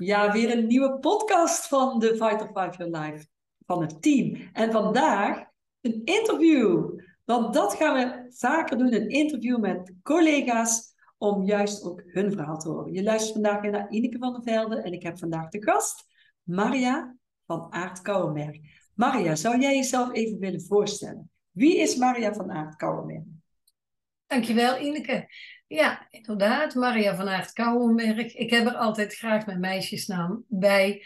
Ja, weer een nieuwe podcast van de of Five Your Life van het team. En vandaag een interview. Want dat gaan we vaker doen, een interview met collega's om juist ook hun verhaal te horen. Je luistert vandaag naar Ineke van der Velde en ik heb vandaag de gast Maria van Aert Kouwenberg. Maria, zou jij jezelf even willen voorstellen? Wie is Maria van Kouwenberg? Dankjewel, Ineke. Ja, inderdaad, Maria van Aert Kouwenberg. Ik heb er altijd graag mijn meisjesnaam bij.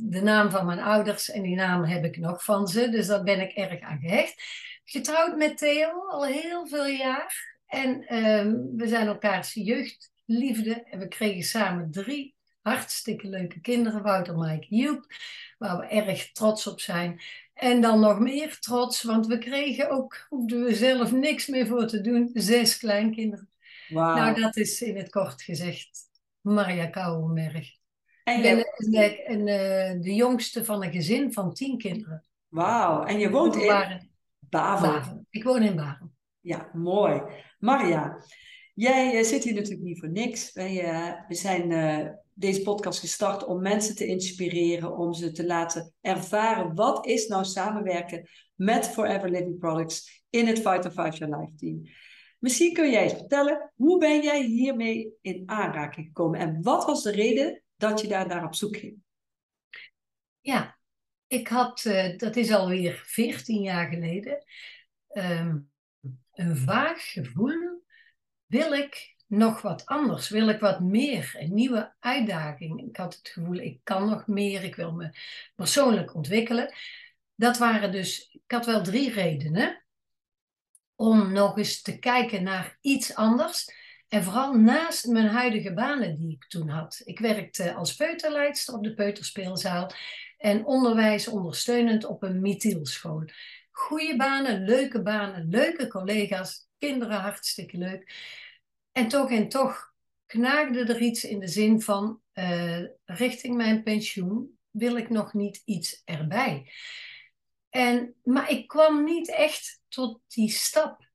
De naam van mijn ouders en die naam heb ik nog van ze, dus daar ben ik erg aan gehecht. Getrouwd met Theo al heel veel jaar. En ehm, we zijn elkaars jeugdliefde en we kregen samen drie hartstikke leuke kinderen, Wouter, Mike, Joep, waar we erg trots op zijn. En dan nog meer trots, want we kregen ook, hoefden we zelf niks meer voor te doen, zes kleinkinderen. Wow. Nou, dat is in het kort gezegd Maria Kouwenberg. En je... Ik ben een, uh, de jongste van een gezin van tien kinderen. Wauw, en je woont in Baren. Ik woon in Baren. Ja, mooi. Maria, jij uh, zit hier natuurlijk niet voor niks. Wij, uh, we zijn deze podcast gestart om mensen te inspireren, om ze te laten ervaren wat is nou samenwerken met Forever Living Products in het Fight of Five Your Life team. Misschien kun jij eens vertellen, hoe ben jij hiermee in aanraking gekomen en wat was de reden dat je daar naar op zoek ging? Ja, ik had, uh, dat is alweer 14 jaar geleden, um, een vaag gevoel, wil ik nog wat anders? Wil ik wat meer? Een nieuwe uitdaging? Ik had het gevoel, ik kan nog meer, ik wil me persoonlijk ontwikkelen. Dat waren dus, ik had wel drie redenen om nog eens te kijken naar iets anders. En vooral naast mijn huidige banen die ik toen had. Ik werkte als peuterleidster op de peuterspeelzaal en onderwijs ondersteunend op een Mithielschool. Goede banen, leuke banen, leuke collega's, kinderen hartstikke leuk. En toch en toch knaagde er iets in de zin van uh, richting mijn pensioen wil ik nog niet iets erbij. En, maar ik kwam niet echt tot die stap.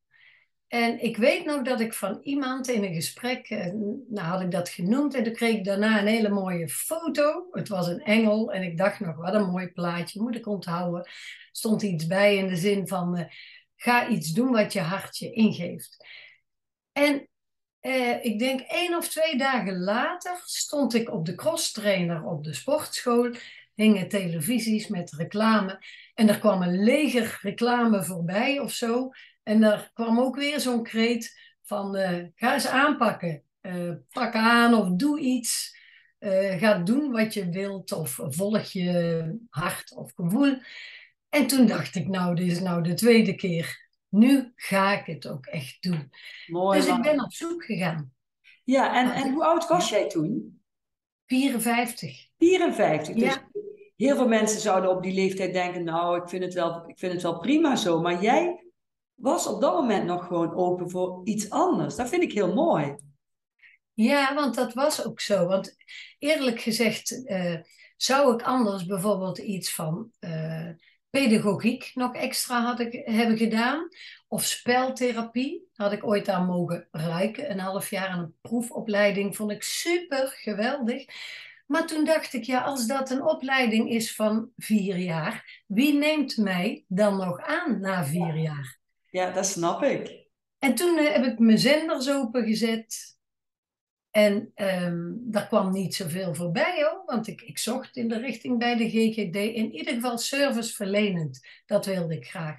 En ik weet nog dat ik van iemand in een gesprek, eh, nou had ik dat genoemd, en toen kreeg ik daarna een hele mooie foto. Het was een engel en ik dacht nog, wat een mooi plaatje, moet ik onthouden. Stond iets bij in de zin van, uh, ga iets doen wat je hartje ingeeft. En uh, ik denk één of twee dagen later stond ik op de crosstrainer op de sportschool. Hingen televisies met reclame. En er kwam een leger reclame voorbij of zo. En er kwam ook weer zo'n kreet van uh, ga eens aanpakken. Uh, pak aan of doe iets. ga doen wat je wilt of volg je hart of gevoel. En toen dacht ik, nou, dit is nou de tweede keer nu ga ik het ook echt doen. Mooi, dus ik ben op zoek gegaan. Ja, en, en hoe oud was jij toen? 54. 54, dus heel veel mensen zouden op die leeftijd denken, nou, ik vind het wel, ik vind het wel prima zo. Maar jij was op dat moment nog gewoon open voor iets anders. Dat vind ik heel mooi. Ja, want dat was ook zo. Want eerlijk gezegd uh, zou ik anders bijvoorbeeld iets van... Uh, pedagogiek nog extra had ik, hebben gedaan. Of speltherapie had ik ooit aan mogen ruiken. Een half jaar aan een proefopleiding vond ik super geweldig. Maar toen dacht ik, ja, als dat een opleiding is van vier jaar, wie neemt mij dan nog aan na vier jaar? Ja, dat snap ik. En toen eh, heb ik mijn zenders opengezet. En um, daar kwam niet zoveel voorbij hoor, want ik, ik zocht in de richting bij de GGD. In ieder geval serviceverlenend, dat wilde ik graag.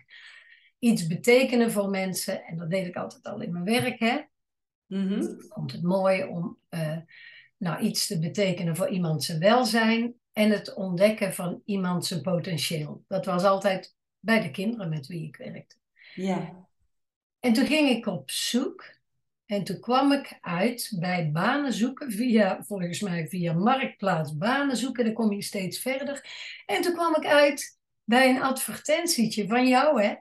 Iets betekenen voor mensen, en dat deed ik altijd al in mijn werk. Hè? Mm Ik vond het mooi om uh, nou, iets te betekenen voor iemand zijn welzijn en het ontdekken van iemand zijn potentieel. Dat was altijd bij de kinderen met wie ik werkte. Ja. En toen ging ik op zoek. En toen kwam ik uit bij banen zoeken via, volgens mij via Marktplaats banen zoeken. Dan kom je steeds verder. En toen kwam ik uit bij een advertentietje van jou, hè?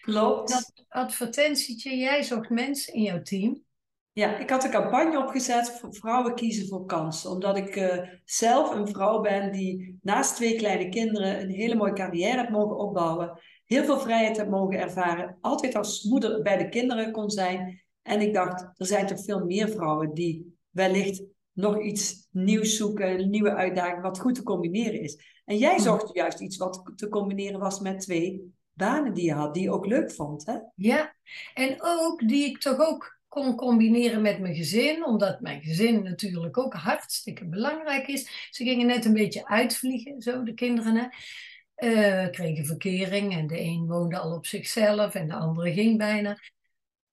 Klopt. Dat advertentietje, jij zocht mensen in jouw team. Ja, ik had een campagne opgezet voor vrouwen kiezen voor kansen. Omdat ik uh, zelf een vrouw ben die naast twee kleine kinderen een hele mooie carrière heeft mogen opbouwen. Heel veel vrijheid heb mogen ervaren. Altijd als moeder bij de kinderen kon zijn. En ik dacht, er zijn toch veel meer vrouwen die wellicht nog iets nieuws zoeken, een nieuwe uitdaging, wat goed te combineren is. En jij zocht juist iets wat te combineren was met twee banen die je had, die je ook leuk vond. Hè? Ja, en ook die ik toch ook kon combineren met mijn gezin, omdat mijn gezin natuurlijk ook hartstikke belangrijk is. Ze gingen net een beetje uitvliegen, zo de kinderen. Hè. Uh, kregen verkering en de een woonde al op zichzelf en de andere ging bijna.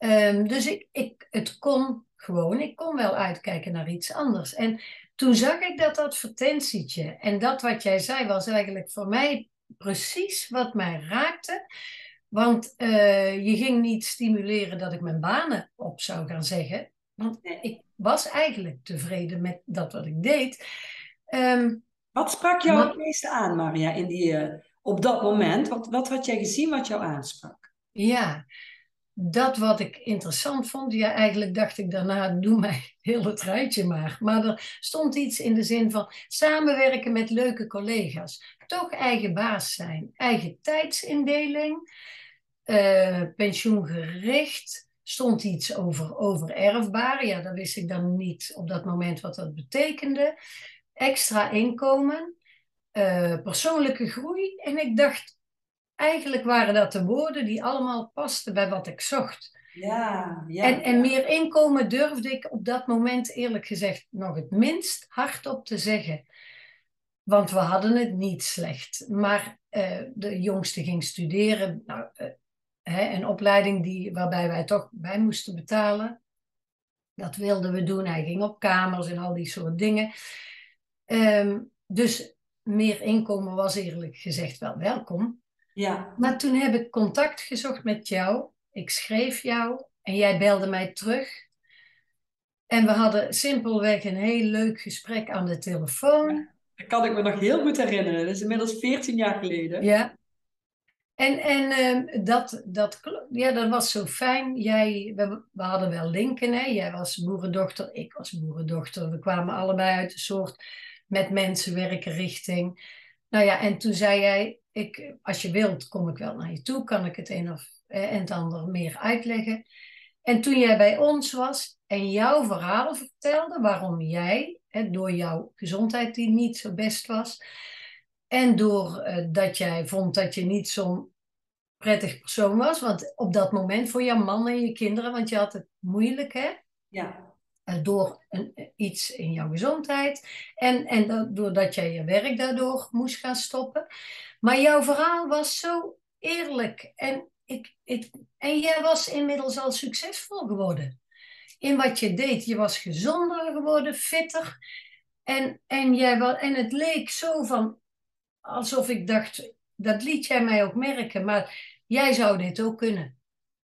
Um, dus ik, ik, het kon gewoon, ik kon wel uitkijken naar iets anders. En toen zag ik dat advertentietje en dat wat jij zei was eigenlijk voor mij precies wat mij raakte. Want uh, je ging niet stimuleren dat ik mijn banen op zou gaan zeggen. Want ik was eigenlijk tevreden met dat wat ik deed. Um, wat sprak jou maar, het meeste aan, Maria, in die, uh, op dat moment? Wat, wat had jij gezien wat jou aansprak? Ja, dat wat ik interessant vond, ja, eigenlijk dacht ik daarna, doe mij heel het rijtje maar. Maar er stond iets in de zin van samenwerken met leuke collega's. Toch eigen baas zijn. Eigen tijdsindeling. Uh, pensioengericht. Stond iets over overerfbaar. Ja, dat wist ik dan niet op dat moment wat dat betekende. Extra inkomen. Uh, persoonlijke groei. En ik dacht, eigenlijk waren dat de woorden die allemaal pasten bij wat ik zocht. Ja, ja, en, en meer inkomen durfde ik op dat moment eerlijk gezegd nog het minst hardop te zeggen. Want we hadden het niet slecht. Maar uh, de jongste ging studeren. Nou, uh, hè, een opleiding die, waarbij wij toch bij moesten betalen. Dat wilden we doen. Hij ging op kamers en al die soort dingen. Um, dus meer inkomen was eerlijk gezegd wel welkom. Ja. Maar toen heb ik contact gezocht met jou. Ik schreef jou en jij belde mij terug. En we hadden simpelweg een heel leuk gesprek aan de telefoon. Ja, dat kan ik me nog heel goed herinneren. Dat is inmiddels 14 jaar geleden. Ja. En, en uh, dat, dat, ja, dat was zo fijn. Jij, we, we hadden wel linken. Hè? Jij was boerendochter, ik was boerendochter. We kwamen allebei uit een soort met mensen werken richting. Nou ja, en toen zei jij, ik, als je wilt, kom ik wel naar je toe, kan ik het een of eh, en het ander meer uitleggen. En toen jij bij ons was en jouw verhaal vertelde, waarom jij, hè, door jouw gezondheid die niet zo best was, en door uh, dat jij vond dat je niet zo'n prettig persoon was, want op dat moment voor jouw man en je kinderen, want je had het moeilijk, hè? Ja. Uh, door een, iets in jouw gezondheid en, en doordat jij je werk daardoor moest gaan stoppen. Maar jouw verhaal was zo eerlijk. En, ik, ik, en jij was inmiddels al succesvol geworden. In wat je deed. Je was gezonder geworden, fitter. En, en, jij, en het leek zo van, alsof ik dacht, dat liet jij mij ook merken, maar jij zou dit ook kunnen.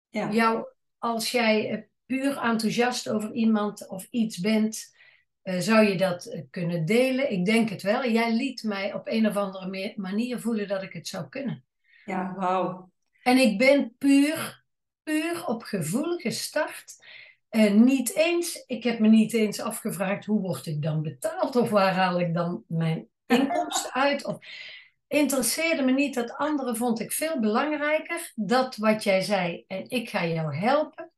Ja. Jou, als jij puur enthousiast over iemand of iets bent, uh, zou je dat uh, kunnen delen? Ik denk het wel. Jij liet mij op een of andere manier voelen dat ik het zou kunnen. Ja, wauw. En ik ben puur, puur op gevoel gestart. Uh, niet eens, ik heb me niet eens afgevraagd hoe word ik dan betaald of waar haal ik dan mijn inkomsten uit. Of, interesseerde me niet dat anderen vond ik veel belangrijker. Dat wat jij zei en ik ga jou helpen.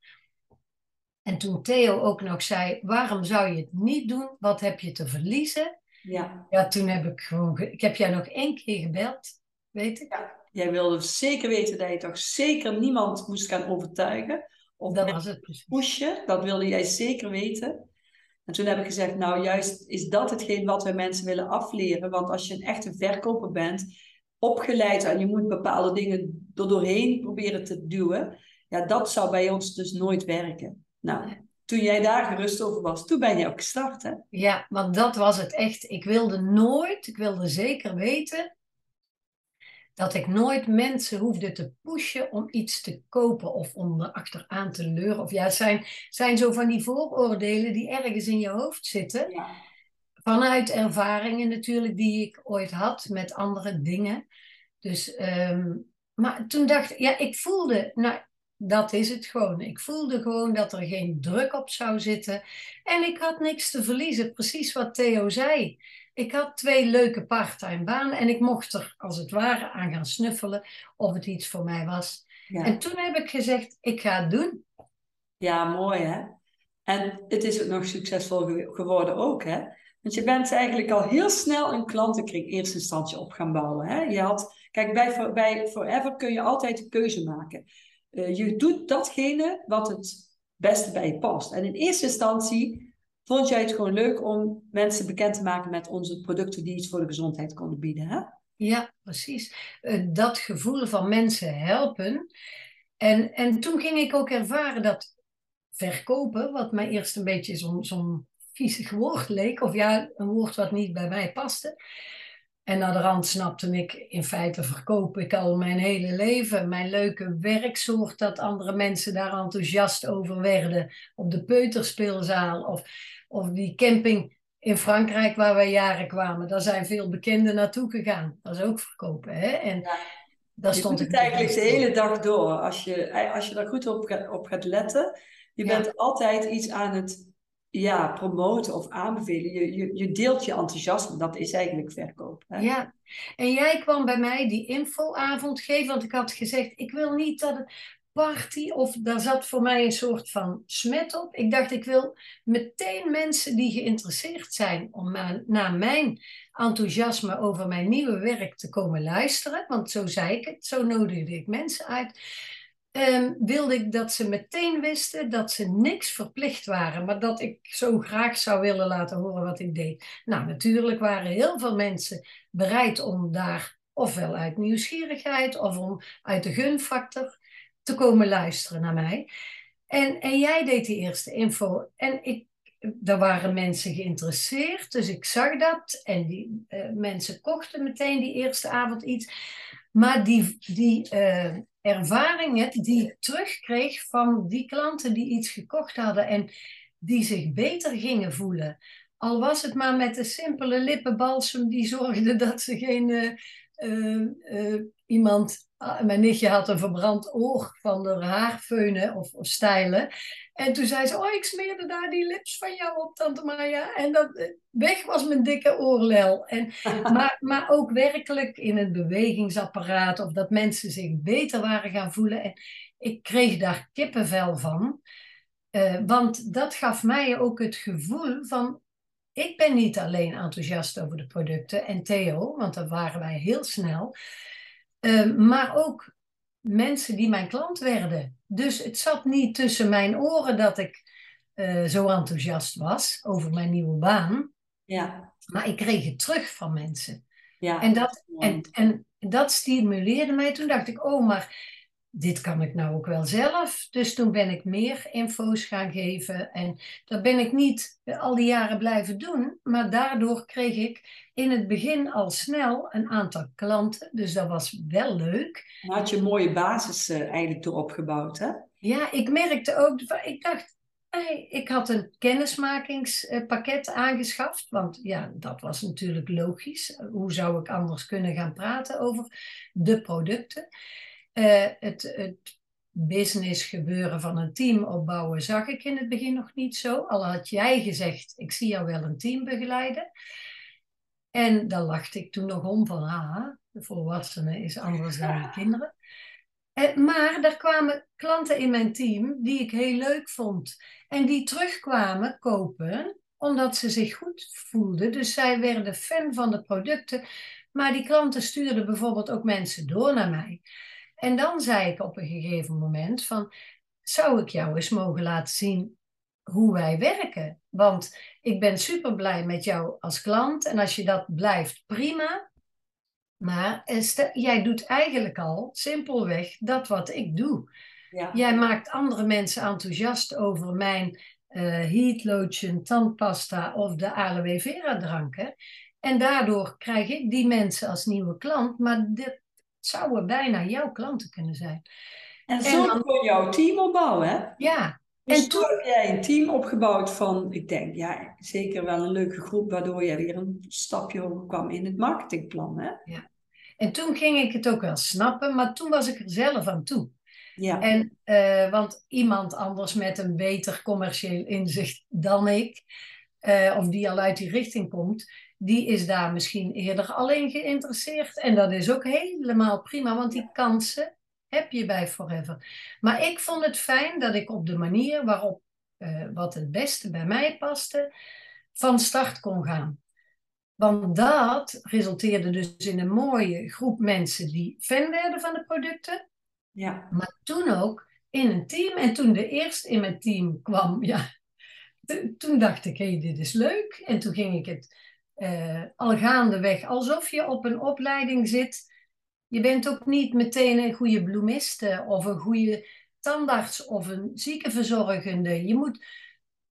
En toen Theo ook nog zei, waarom zou je het niet doen? Wat heb je te verliezen? Ja. Ja, toen heb ik gewoon, ik heb jou nog één keer gebeld, weet ik. Ja. Jij wilde zeker weten dat je toch zeker niemand moest gaan overtuigen. Of dat was het precies. pushen, dat wilde jij zeker weten. En toen heb ik gezegd, nou juist is dat hetgeen wat wij mensen willen afleren. Want als je een echte verkoper bent, opgeleid en je moet bepaalde dingen er doorheen proberen te duwen. Ja, dat zou bij ons dus nooit werken. Nou, toen jij daar gerust over was, toen ben je ook gestart, hè? Ja, want dat was het echt. Ik wilde nooit, ik wilde zeker weten dat ik nooit mensen hoefde te pushen om iets te kopen of om er achteraan te leuren. Of ja, het zijn, zijn zo van die vooroordelen die ergens in je hoofd zitten. Ja. Vanuit ervaringen natuurlijk die ik ooit had met andere dingen. Dus, ehm, maar toen dacht ik, ja, ik voelde, nou, dat is het gewoon. Ik voelde gewoon dat er geen druk op zou zitten. En ik had niks te verliezen, precies wat Theo zei. Ik had twee leuke parttime banen en ik mocht er als het ware aan gaan snuffelen of het iets voor mij was. Ja. En toen heb ik gezegd, ik ga het doen. Ja, mooi hè. En het is ook nog succesvol ge- geworden ook hè. Want je bent eigenlijk al heel snel een klantenkring in eerste instantie op gaan bouwen. Hè? Je had, kijk, bij, bij Forever kun je altijd een keuze maken. Eh, je doet datgene wat het beste bij je past. En in eerste instantie vond jij het gewoon leuk om mensen bekend te maken met onze producten die iets voor de gezondheid konden bieden. Hè? Ja, precies. Eh, dat gevoel van mensen helpen. En, en toen ging ik ook ervaren dat verkopen, wat mij eerst een beetje zo'n zo'n viezig woord leek, of ja, een woord wat niet bij mij paste. En naar de rand snapte ik, in feite verkoop ik al mijn hele leven. Mijn leuke werksoort, dat andere mensen daar enthousiast over werden. Op de peuterspeelzaal of, of die camping in Frankrijk waar wij jaren kwamen. Daar zijn veel bekenden naartoe gegaan. Dat is ook verkopen, hè? En Ja. daar Je stond het eigenlijk de hele dag door. Als je, als je daar goed op, gaat- op gaat letten. Je Ja. bent altijd iets aan het ja, promoten of aanbevelen. Je, je, je deelt je enthousiasme. Dat is eigenlijk verkoop. Hè? Ja, en jij kwam bij mij die infoavond geven, want ik had gezegd, ik wil niet dat het party, of daar zat voor mij een soort van smet op. Ik dacht, ik wil meteen mensen die geïnteresseerd zijn om naar, mijn enthousiasme over mijn nieuwe werk te komen luisteren, want zo zei ik het, zo nodigde ik mensen uit. Ehm, wilde ik dat ze meteen wisten dat ze niks verplicht waren, maar dat ik zo graag zou willen laten horen wat ik deed. Nou, natuurlijk waren heel veel mensen bereid om daar ofwel uit nieuwsgierigheid of om uit de gunfactor te komen luisteren naar mij. En, en jij deed die eerste info en ik, er waren mensen geïnteresseerd, dus ik zag dat en die eh, mensen kochten meteen die eerste avond iets. Maar die, die eh, ervaringen die ik terugkreeg van die klanten die iets gekocht hadden en die zich beter gingen voelen. Al was het maar met een simpele lippenbalsem die zorgde dat ze geen eh, eh, eh, iemand. Ah, mijn nichtje had een verbrand oor van haar haar feunen of, of stijlen. En toen zei ze: Oh, ik smeerde daar die lips van jou op, Tante Maya. En dat, eh, weg was mijn dikke oorlel. En, maar, maar ook werkelijk in het bewegingsapparaat of dat mensen zich beter waren gaan voelen. En ik kreeg daar kippenvel van. Eh, want dat gaf mij ook het gevoel van ik ben niet alleen enthousiast over de producten en Theo, want dat waren wij heel snel, eh, maar ook mensen die mijn klant werden. Dus het zat niet tussen mijn oren dat ik eh, zo enthousiast was over mijn nieuwe baan, Ja, maar ik kreeg het terug van mensen. ja. En dat, en, en dat stimuleerde mij. Toen dacht ik, oh, maar dit kan ik nou ook wel zelf. Dus toen ben ik meer info's gaan geven. En dat ben ik niet al die jaren blijven doen. Maar daardoor kreeg ik in het begin al snel een aantal klanten. Dus dat was wel leuk. Dan had je een mooie basis eh, eigenlijk erop gebouwd, hè? Ja, ik merkte ook, ik dacht, ik had een kennismakingspakket aangeschaft, want ja, dat was natuurlijk logisch. Hoe zou ik anders kunnen gaan praten over de producten? Eh, het, het business gebeuren van een team opbouwen zag ik in het begin nog niet zo. Al had jij gezegd, ik zie jou wel een team begeleiden. En dan lachte ik toen nog om van, ah, de volwassene is anders dan de kinderen. Eh, maar er kwamen klanten in mijn team die ik heel leuk vond. En die terugkwamen kopen omdat ze zich goed voelden. Dus zij werden fan van de producten. Maar die klanten stuurden bijvoorbeeld ook mensen door naar mij. En dan zei ik op een gegeven moment van... Zou ik jou eens mogen laten zien hoe wij werken? Want ik ben super blij met jou als klant. En als je dat blijft, prima. Maar eh, jij doet eigenlijk al simpelweg dat wat ik doe. Ja. Jij maakt andere mensen enthousiast over mijn eh heat lotion, tandpasta of de aloe vera dranken. En daardoor krijg ik die mensen als nieuwe klant. Maar dit, zouden bijna jouw klanten kunnen zijn. En zo dan- kon jouw team opbouwen, hè? Ja, Dus En toen heb jij een team opgebouwd van, ik denk, ja, zeker wel een leuke groep, waardoor jij weer een stapje hoger kwam in het marketingplan, hè? en toen ging ik het ook wel snappen, maar toen was ik er zelf aan toe. Ja, En, eh, want iemand anders met een beter commercieel inzicht dan ik, eh, of die al uit die richting komt, die is daar misschien eerder alleen geïnteresseerd. En dat is ook helemaal prima, want die kansen heb je bij Forever. Maar ik vond het fijn dat ik op de manier waarop eh, wat het beste bij mij paste, van start kon gaan. Want dat resulteerde dus in een mooie groep mensen die fan werden van de producten. ja, Maar toen ook in een team. En toen de eerste in mijn team kwam, ja, toen dacht ik, hé, hey, dit is leuk. En toen ging ik het eh, al gaandeweg, alsof je op een opleiding zit. Je bent ook niet meteen een goede bloemiste of een goede tandarts of een ziekenverzorgende. Je moet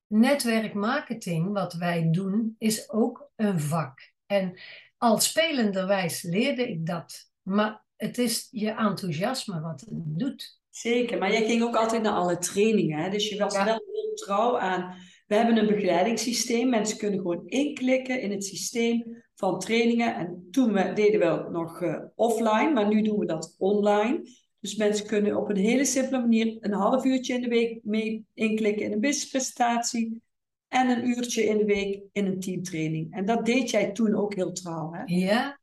netwerkmarketing, wat wij doen, is ook een vak. En al spelenderwijs leerde ik dat. Maar het is je enthousiasme wat het doet. zeker. Maar jij ging ook altijd naar alle trainingen, hè? Dus je was Ja. wel heel trouw aan, we hebben een begeleidingssysteem, mensen kunnen gewoon inklikken in het systeem van trainingen. En toen deden we het nog eh, offline, maar nu doen we dat online. Dus mensen kunnen op een hele simpele manier een half uurtje in de week mee inklikken in een businesspresentatie. En een uurtje in de week in een teamtraining. En dat deed jij toen ook heel trouw, hè? Ja,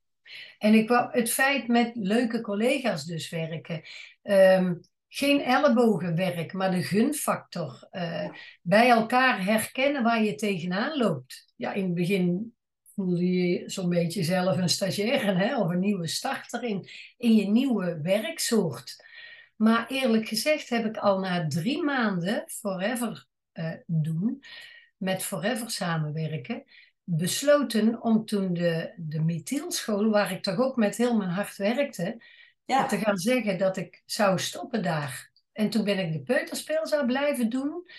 en ik wou het feit met leuke collega's dus werken. Ehm, geen ellebogenwerk, maar de gunfactor. Eh, bij elkaar herkennen waar je tegenaan loopt. Ja, in het begin voelde je zo'n beetje zelf een stagiaire hè, of een nieuwe starter in, in je nieuwe werksoort. Maar eerlijk gezegd heb ik al na drie maanden Forever eh, doen, met Forever samenwerken, besloten om toen de, de waar ik toch ook met heel mijn hart werkte, Ja, te gaan zeggen dat ik zou stoppen daar. En toen ben ik de peuterspeel zou blijven doen.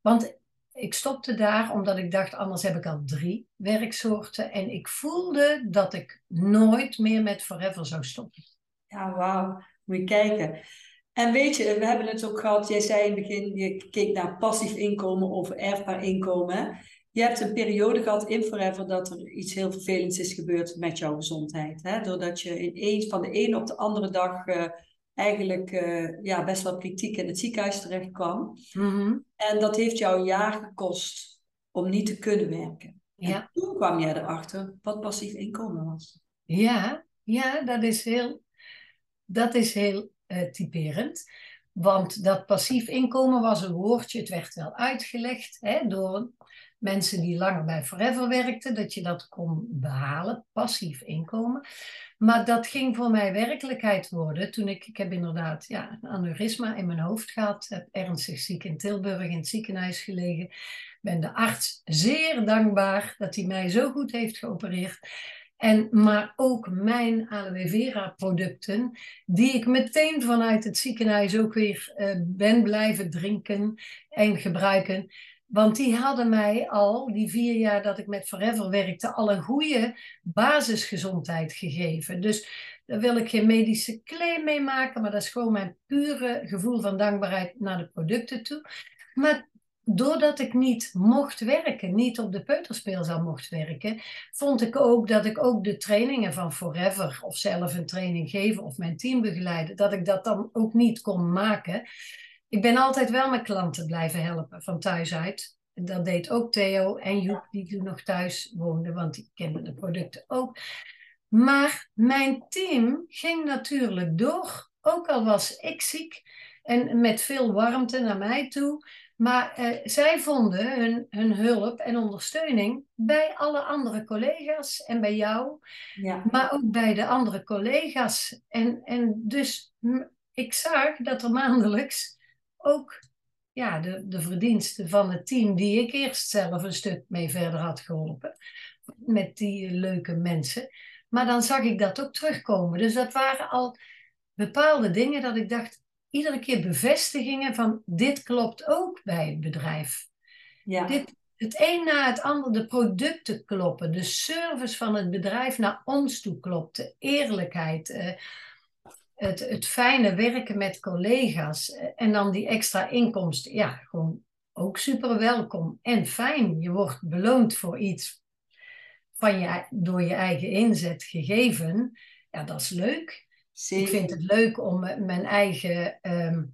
Want ik stopte daar omdat ik dacht, anders heb ik al drie werksoorten. En ik voelde dat ik nooit meer met Forever zou stoppen. ja wauw. Moet je kijken. En weet je, we hebben het ook gehad, jij zei in het begin, je keek naar passief inkomen of erfbaar inkomen. Je hebt een periode gehad in Forever dat er iets heel vervelends is gebeurd met jouw gezondheid. Hè? Doordat je ineens van de ene op de andere dag eh, eigenlijk eh, ja, best wel kritiek in het ziekenhuis terecht kwam. En dat heeft jou een jaar gekost om niet te kunnen werken. Ja. En toen kwam jij erachter wat passief inkomen was. Ja, ja, dat is heel, dat is heel eh, typerend. Want dat passief inkomen was een woordje, het werd wel uitgelegd hè, door mensen die langer bij Forever werkten, dat je dat kon behalen, passief inkomen. Maar dat ging voor mij werkelijkheid worden toen ik, ik heb inderdaad ja, een aneurysma in mijn hoofd gehad, heb ernstig ziek in Tilburg in het ziekenhuis gelegen. Ben de arts zeer dankbaar dat hij mij zo goed heeft geopereerd. En, maar ook mijn aloe vera producten, die ik meteen vanuit het ziekenhuis ook weer eh, ben blijven drinken en gebruiken. Want die hadden mij al, die vier jaar dat ik met Forever werkte, al een goede basisgezondheid gegeven. Dus daar wil ik geen medische claim mee maken, maar dat is gewoon mijn pure gevoel van dankbaarheid naar de producten toe. Maar doordat ik niet mocht werken, niet op de peuterspeelzaal mocht werken, vond ik ook dat ik ook de trainingen van Forever of zelf een training geven of mijn team begeleiden, dat ik dat dan ook niet kon maken. Ik ben altijd wel mijn klanten blijven helpen van thuis uit. Dat deed ook Theo en Joep, die toen nog thuis woonden, want die kenden de producten ook. Maar mijn team ging natuurlijk door, ook al was ik ziek en met veel warmte naar mij toe. Maar eh, zij vonden hun, hun hulp en ondersteuning bij alle andere collega's en bij jou, Ja, maar ook bij de andere collega's. En, en dus ik zag dat er maandelijks ook ja, de, de verdiensten van het team, die ik eerst zelf een stuk mee verder had geholpen, met die leuke mensen. Maar dan zag ik dat ook terugkomen. Dus dat waren al bepaalde dingen dat ik dacht, iedere keer bevestigingen van dit klopt ook bij het bedrijf. ja. Dit, het een na het ander, de producten kloppen, de service van het bedrijf naar ons toe klopt, de eerlijkheid. eh, het, het fijne werken met collega's en dan die extra inkomsten, ja, gewoon ook super welkom en fijn. Je wordt beloond voor iets van je, door je eigen inzet gegeven. Ja, dat is leuk. Ik vind het leuk om mijn eigen ehm,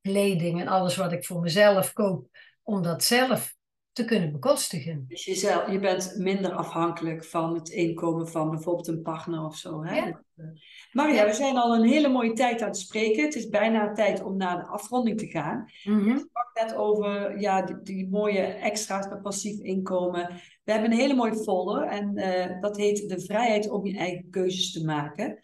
kleding en alles wat ik voor mezelf koop, om dat zelf te kunnen bekostigen. Dus jezelf, je bent minder afhankelijk van het inkomen van bijvoorbeeld een partner of zo. Hè? Ja. Eh, Maria, we zijn al een hele mooie tijd aan het spreken. Het is bijna tijd om naar de afronding te gaan. Mm -hmm. Je sprak net over ja, die, die, mooie extra's met passief inkomen. We hebben een hele mooie folder en uh, dat heet de vrijheid om je eigen keuzes te maken.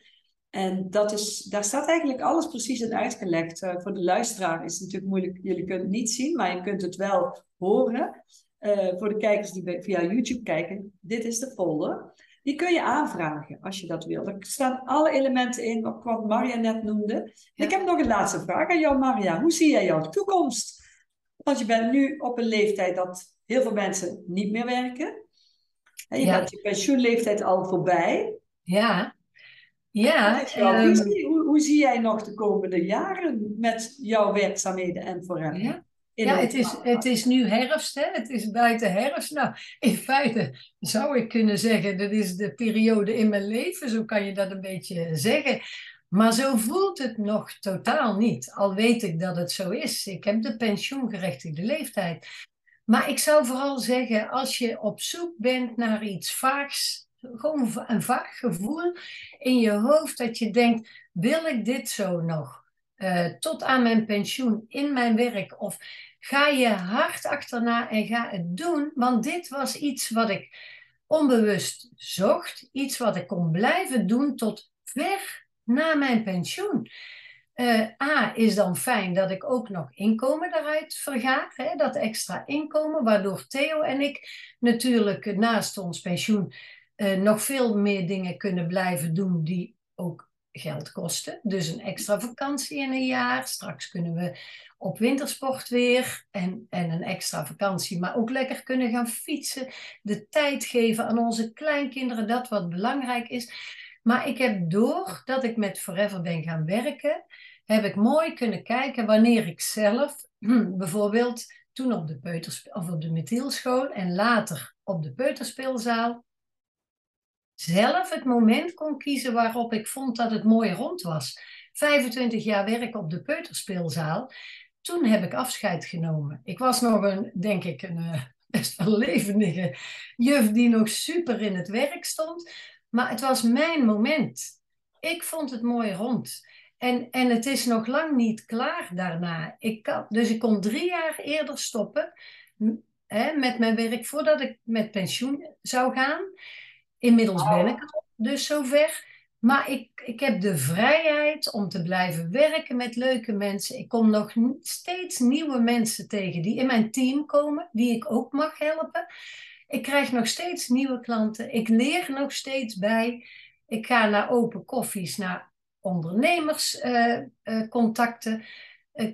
En dat is, daar staat eigenlijk alles precies in uitgelegd. Uh, voor de luisteraar is het natuurlijk moeilijk, jullie kunnen het niet zien, maar je kunt het wel horen. Uh, voor de kijkers die via YouTube kijken, dit is de folder. Die kun je aanvragen als je dat wil. Er staan alle elementen in wat, wat Maria net noemde. Ik heb nog een laatste vraag aan jou, Maria. Hoe zie jij jouw toekomst? Want je bent nu op een leeftijd dat heel veel mensen niet meer werken. En je ja. bent je pensioenleeftijd al voorbij. Ja. Ja, um, hoe, hoe, zie jij nog de komende jaren met jouw werkzaamheden en vooruit? Ja, ja het, is, het is nu herfst, hè? het is buiten herfst. Nou, in feite zou ik kunnen zeggen, dat is de periode in mijn leven, zo kan je dat een beetje zeggen. Maar zo voelt het nog totaal niet, al weet ik dat het zo is. Ik heb de pensioengerechtigde leeftijd. Maar ik zou vooral zeggen, als je op zoek bent naar iets vaags, gewoon een vaag gevoel in je hoofd dat je denkt, wil ik dit zo nog? Uh, tot aan mijn pensioen in mijn werk? Of ga je hard achterna en ga het doen? Want dit was iets wat ik onbewust zocht, iets wat ik kon blijven doen tot ver na mijn pensioen. Uh, A is dan fijn dat ik ook nog inkomen daaruit verga, hè, dat extra inkomen, waardoor Theo en ik natuurlijk naast ons pensioen uh, nog veel meer dingen kunnen blijven doen die ook geld kosten. Dus een extra vakantie in een jaar. Straks kunnen we op wintersport weer en, en een extra vakantie, maar ook lekker kunnen gaan fietsen. De tijd geven aan onze kleinkinderen, dat wat belangrijk is. Maar ik heb door dat ik met Forever ben gaan werken, heb ik mooi kunnen kijken wanneer ik zelf, bijvoorbeeld toen op de, peuterspe- of op de methielschool en later op de peuterspeelzaal, zelf het moment kon kiezen waarop ik vond dat het mooi rond was. 25 jaar werk op de peuterspeelzaal. Toen heb ik afscheid genomen. Ik was nog een, denk ik, een uh, best wel levendige juf die nog super in het werk stond. Maar het was mijn moment. Ik vond het mooi rond. En, en het is nog lang niet klaar daarna. Ik kan, dus ik kon drie jaar eerder stoppen hè, met mijn werk voordat ik met pensioen zou gaan. Inmiddels ben ik dus zover. Maar ik, ik heb de vrijheid om te blijven werken met leuke mensen. Ik kom nog steeds nieuwe mensen tegen die in mijn team komen, die ik ook mag helpen. Ik krijg nog steeds nieuwe klanten. Ik leer nog steeds bij. Ik ga naar open koffies, naar ondernemerscontacten. Uh, uh,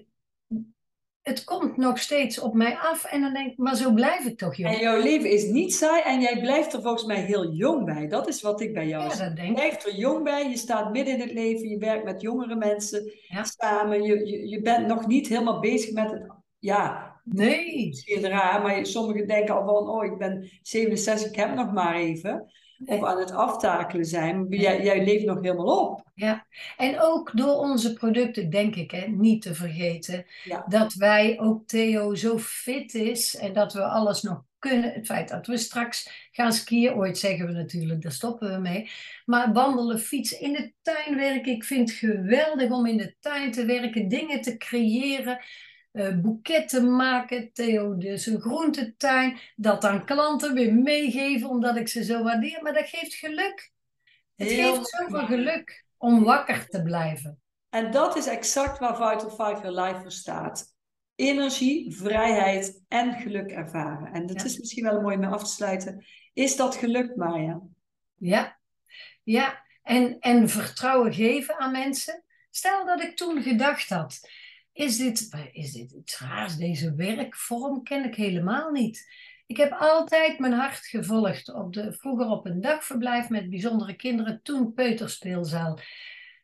het komt nog steeds op mij af. En dan denk ik, maar zo blijf ik toch jong. En jouw leven is niet saai en jij blijft er volgens mij heel jong bij. Dat is wat ik bij jou ja, zie. Je blijft er jong bij, je staat midden in het leven, je werkt met jongere mensen samen. Je, je, je bent nog niet helemaal bezig met het, ja... Nee. Misschien raar, maar sommigen denken al van, oh, ik ben 67, ik heb nog maar even of aan het aftakelen zijn. Jij, jij, leeft nog helemaal op. Ja, en ook door onze producten, denk ik, hè, niet te vergeten, dat wij ook Theo zo fit is en dat we alles nog kunnen. Het feit dat we straks gaan skiën, ooit zeggen we natuurlijk, daar stoppen we mee. Maar wandelen, fietsen, in de tuin werken. Ik vind het geweldig om in de tuin te werken, dingen te creëren uh, boeketten maken, Theo dus een groentetuin, dat dan klanten weer meegeven omdat ik ze zo waardeer. Maar dat geeft geluk. Het Heel geeft zoveel geluk om wakker te blijven. En dat is exact waar Vital Five Your Life voor staat. Energie, vrijheid en geluk ervaren. En dat is misschien wel een mooi om af te sluiten. Is dat gelukt, Marja? Ja, ja. En, en vertrouwen geven aan mensen. Stel dat ik toen gedacht had, is dit, is dit iets raars? Deze werkvorm ken ik helemaal niet. Ik heb altijd mijn hart gevolgd. Op de, vroeger op een dagverblijf met bijzondere kinderen, toen peuterspeelzaal.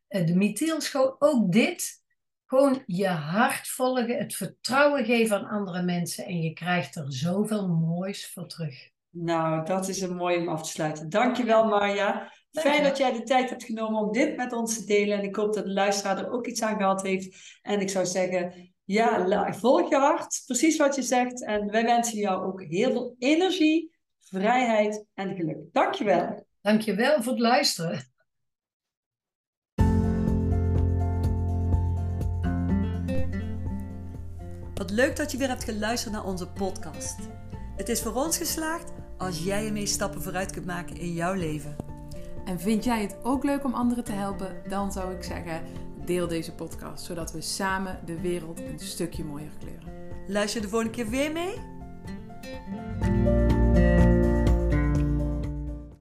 eh, de methyelschool, ook dit. Gewoon je hart volgen, het vertrouwen geven aan andere mensen en je krijgt er zoveel moois voor terug. Nou, dat is een mooi om af te sluiten. Dankjewel Marja. Fijn dat jij de tijd hebt genomen om dit met ons te delen. En ik hoop dat de luisteraar er ook iets aan gehad heeft. En ik zou zeggen, ja, volg je hart. Precies wat je zegt. En wij wensen jou ook heel veel energie, vrijheid en geluk. Dankjewel. Dankjewel voor het luisteren. Wat leuk dat je weer hebt geluisterd naar onze podcast. Het is voor ons geslaagd als jij ermee stappen vooruit kunt maken in jouw leven. En vind jij het ook leuk om anderen te helpen? Dan zou ik zeggen, deel deze podcast, zodat we samen de wereld een stukje mooier kleuren. Luister de volgende keer weer mee?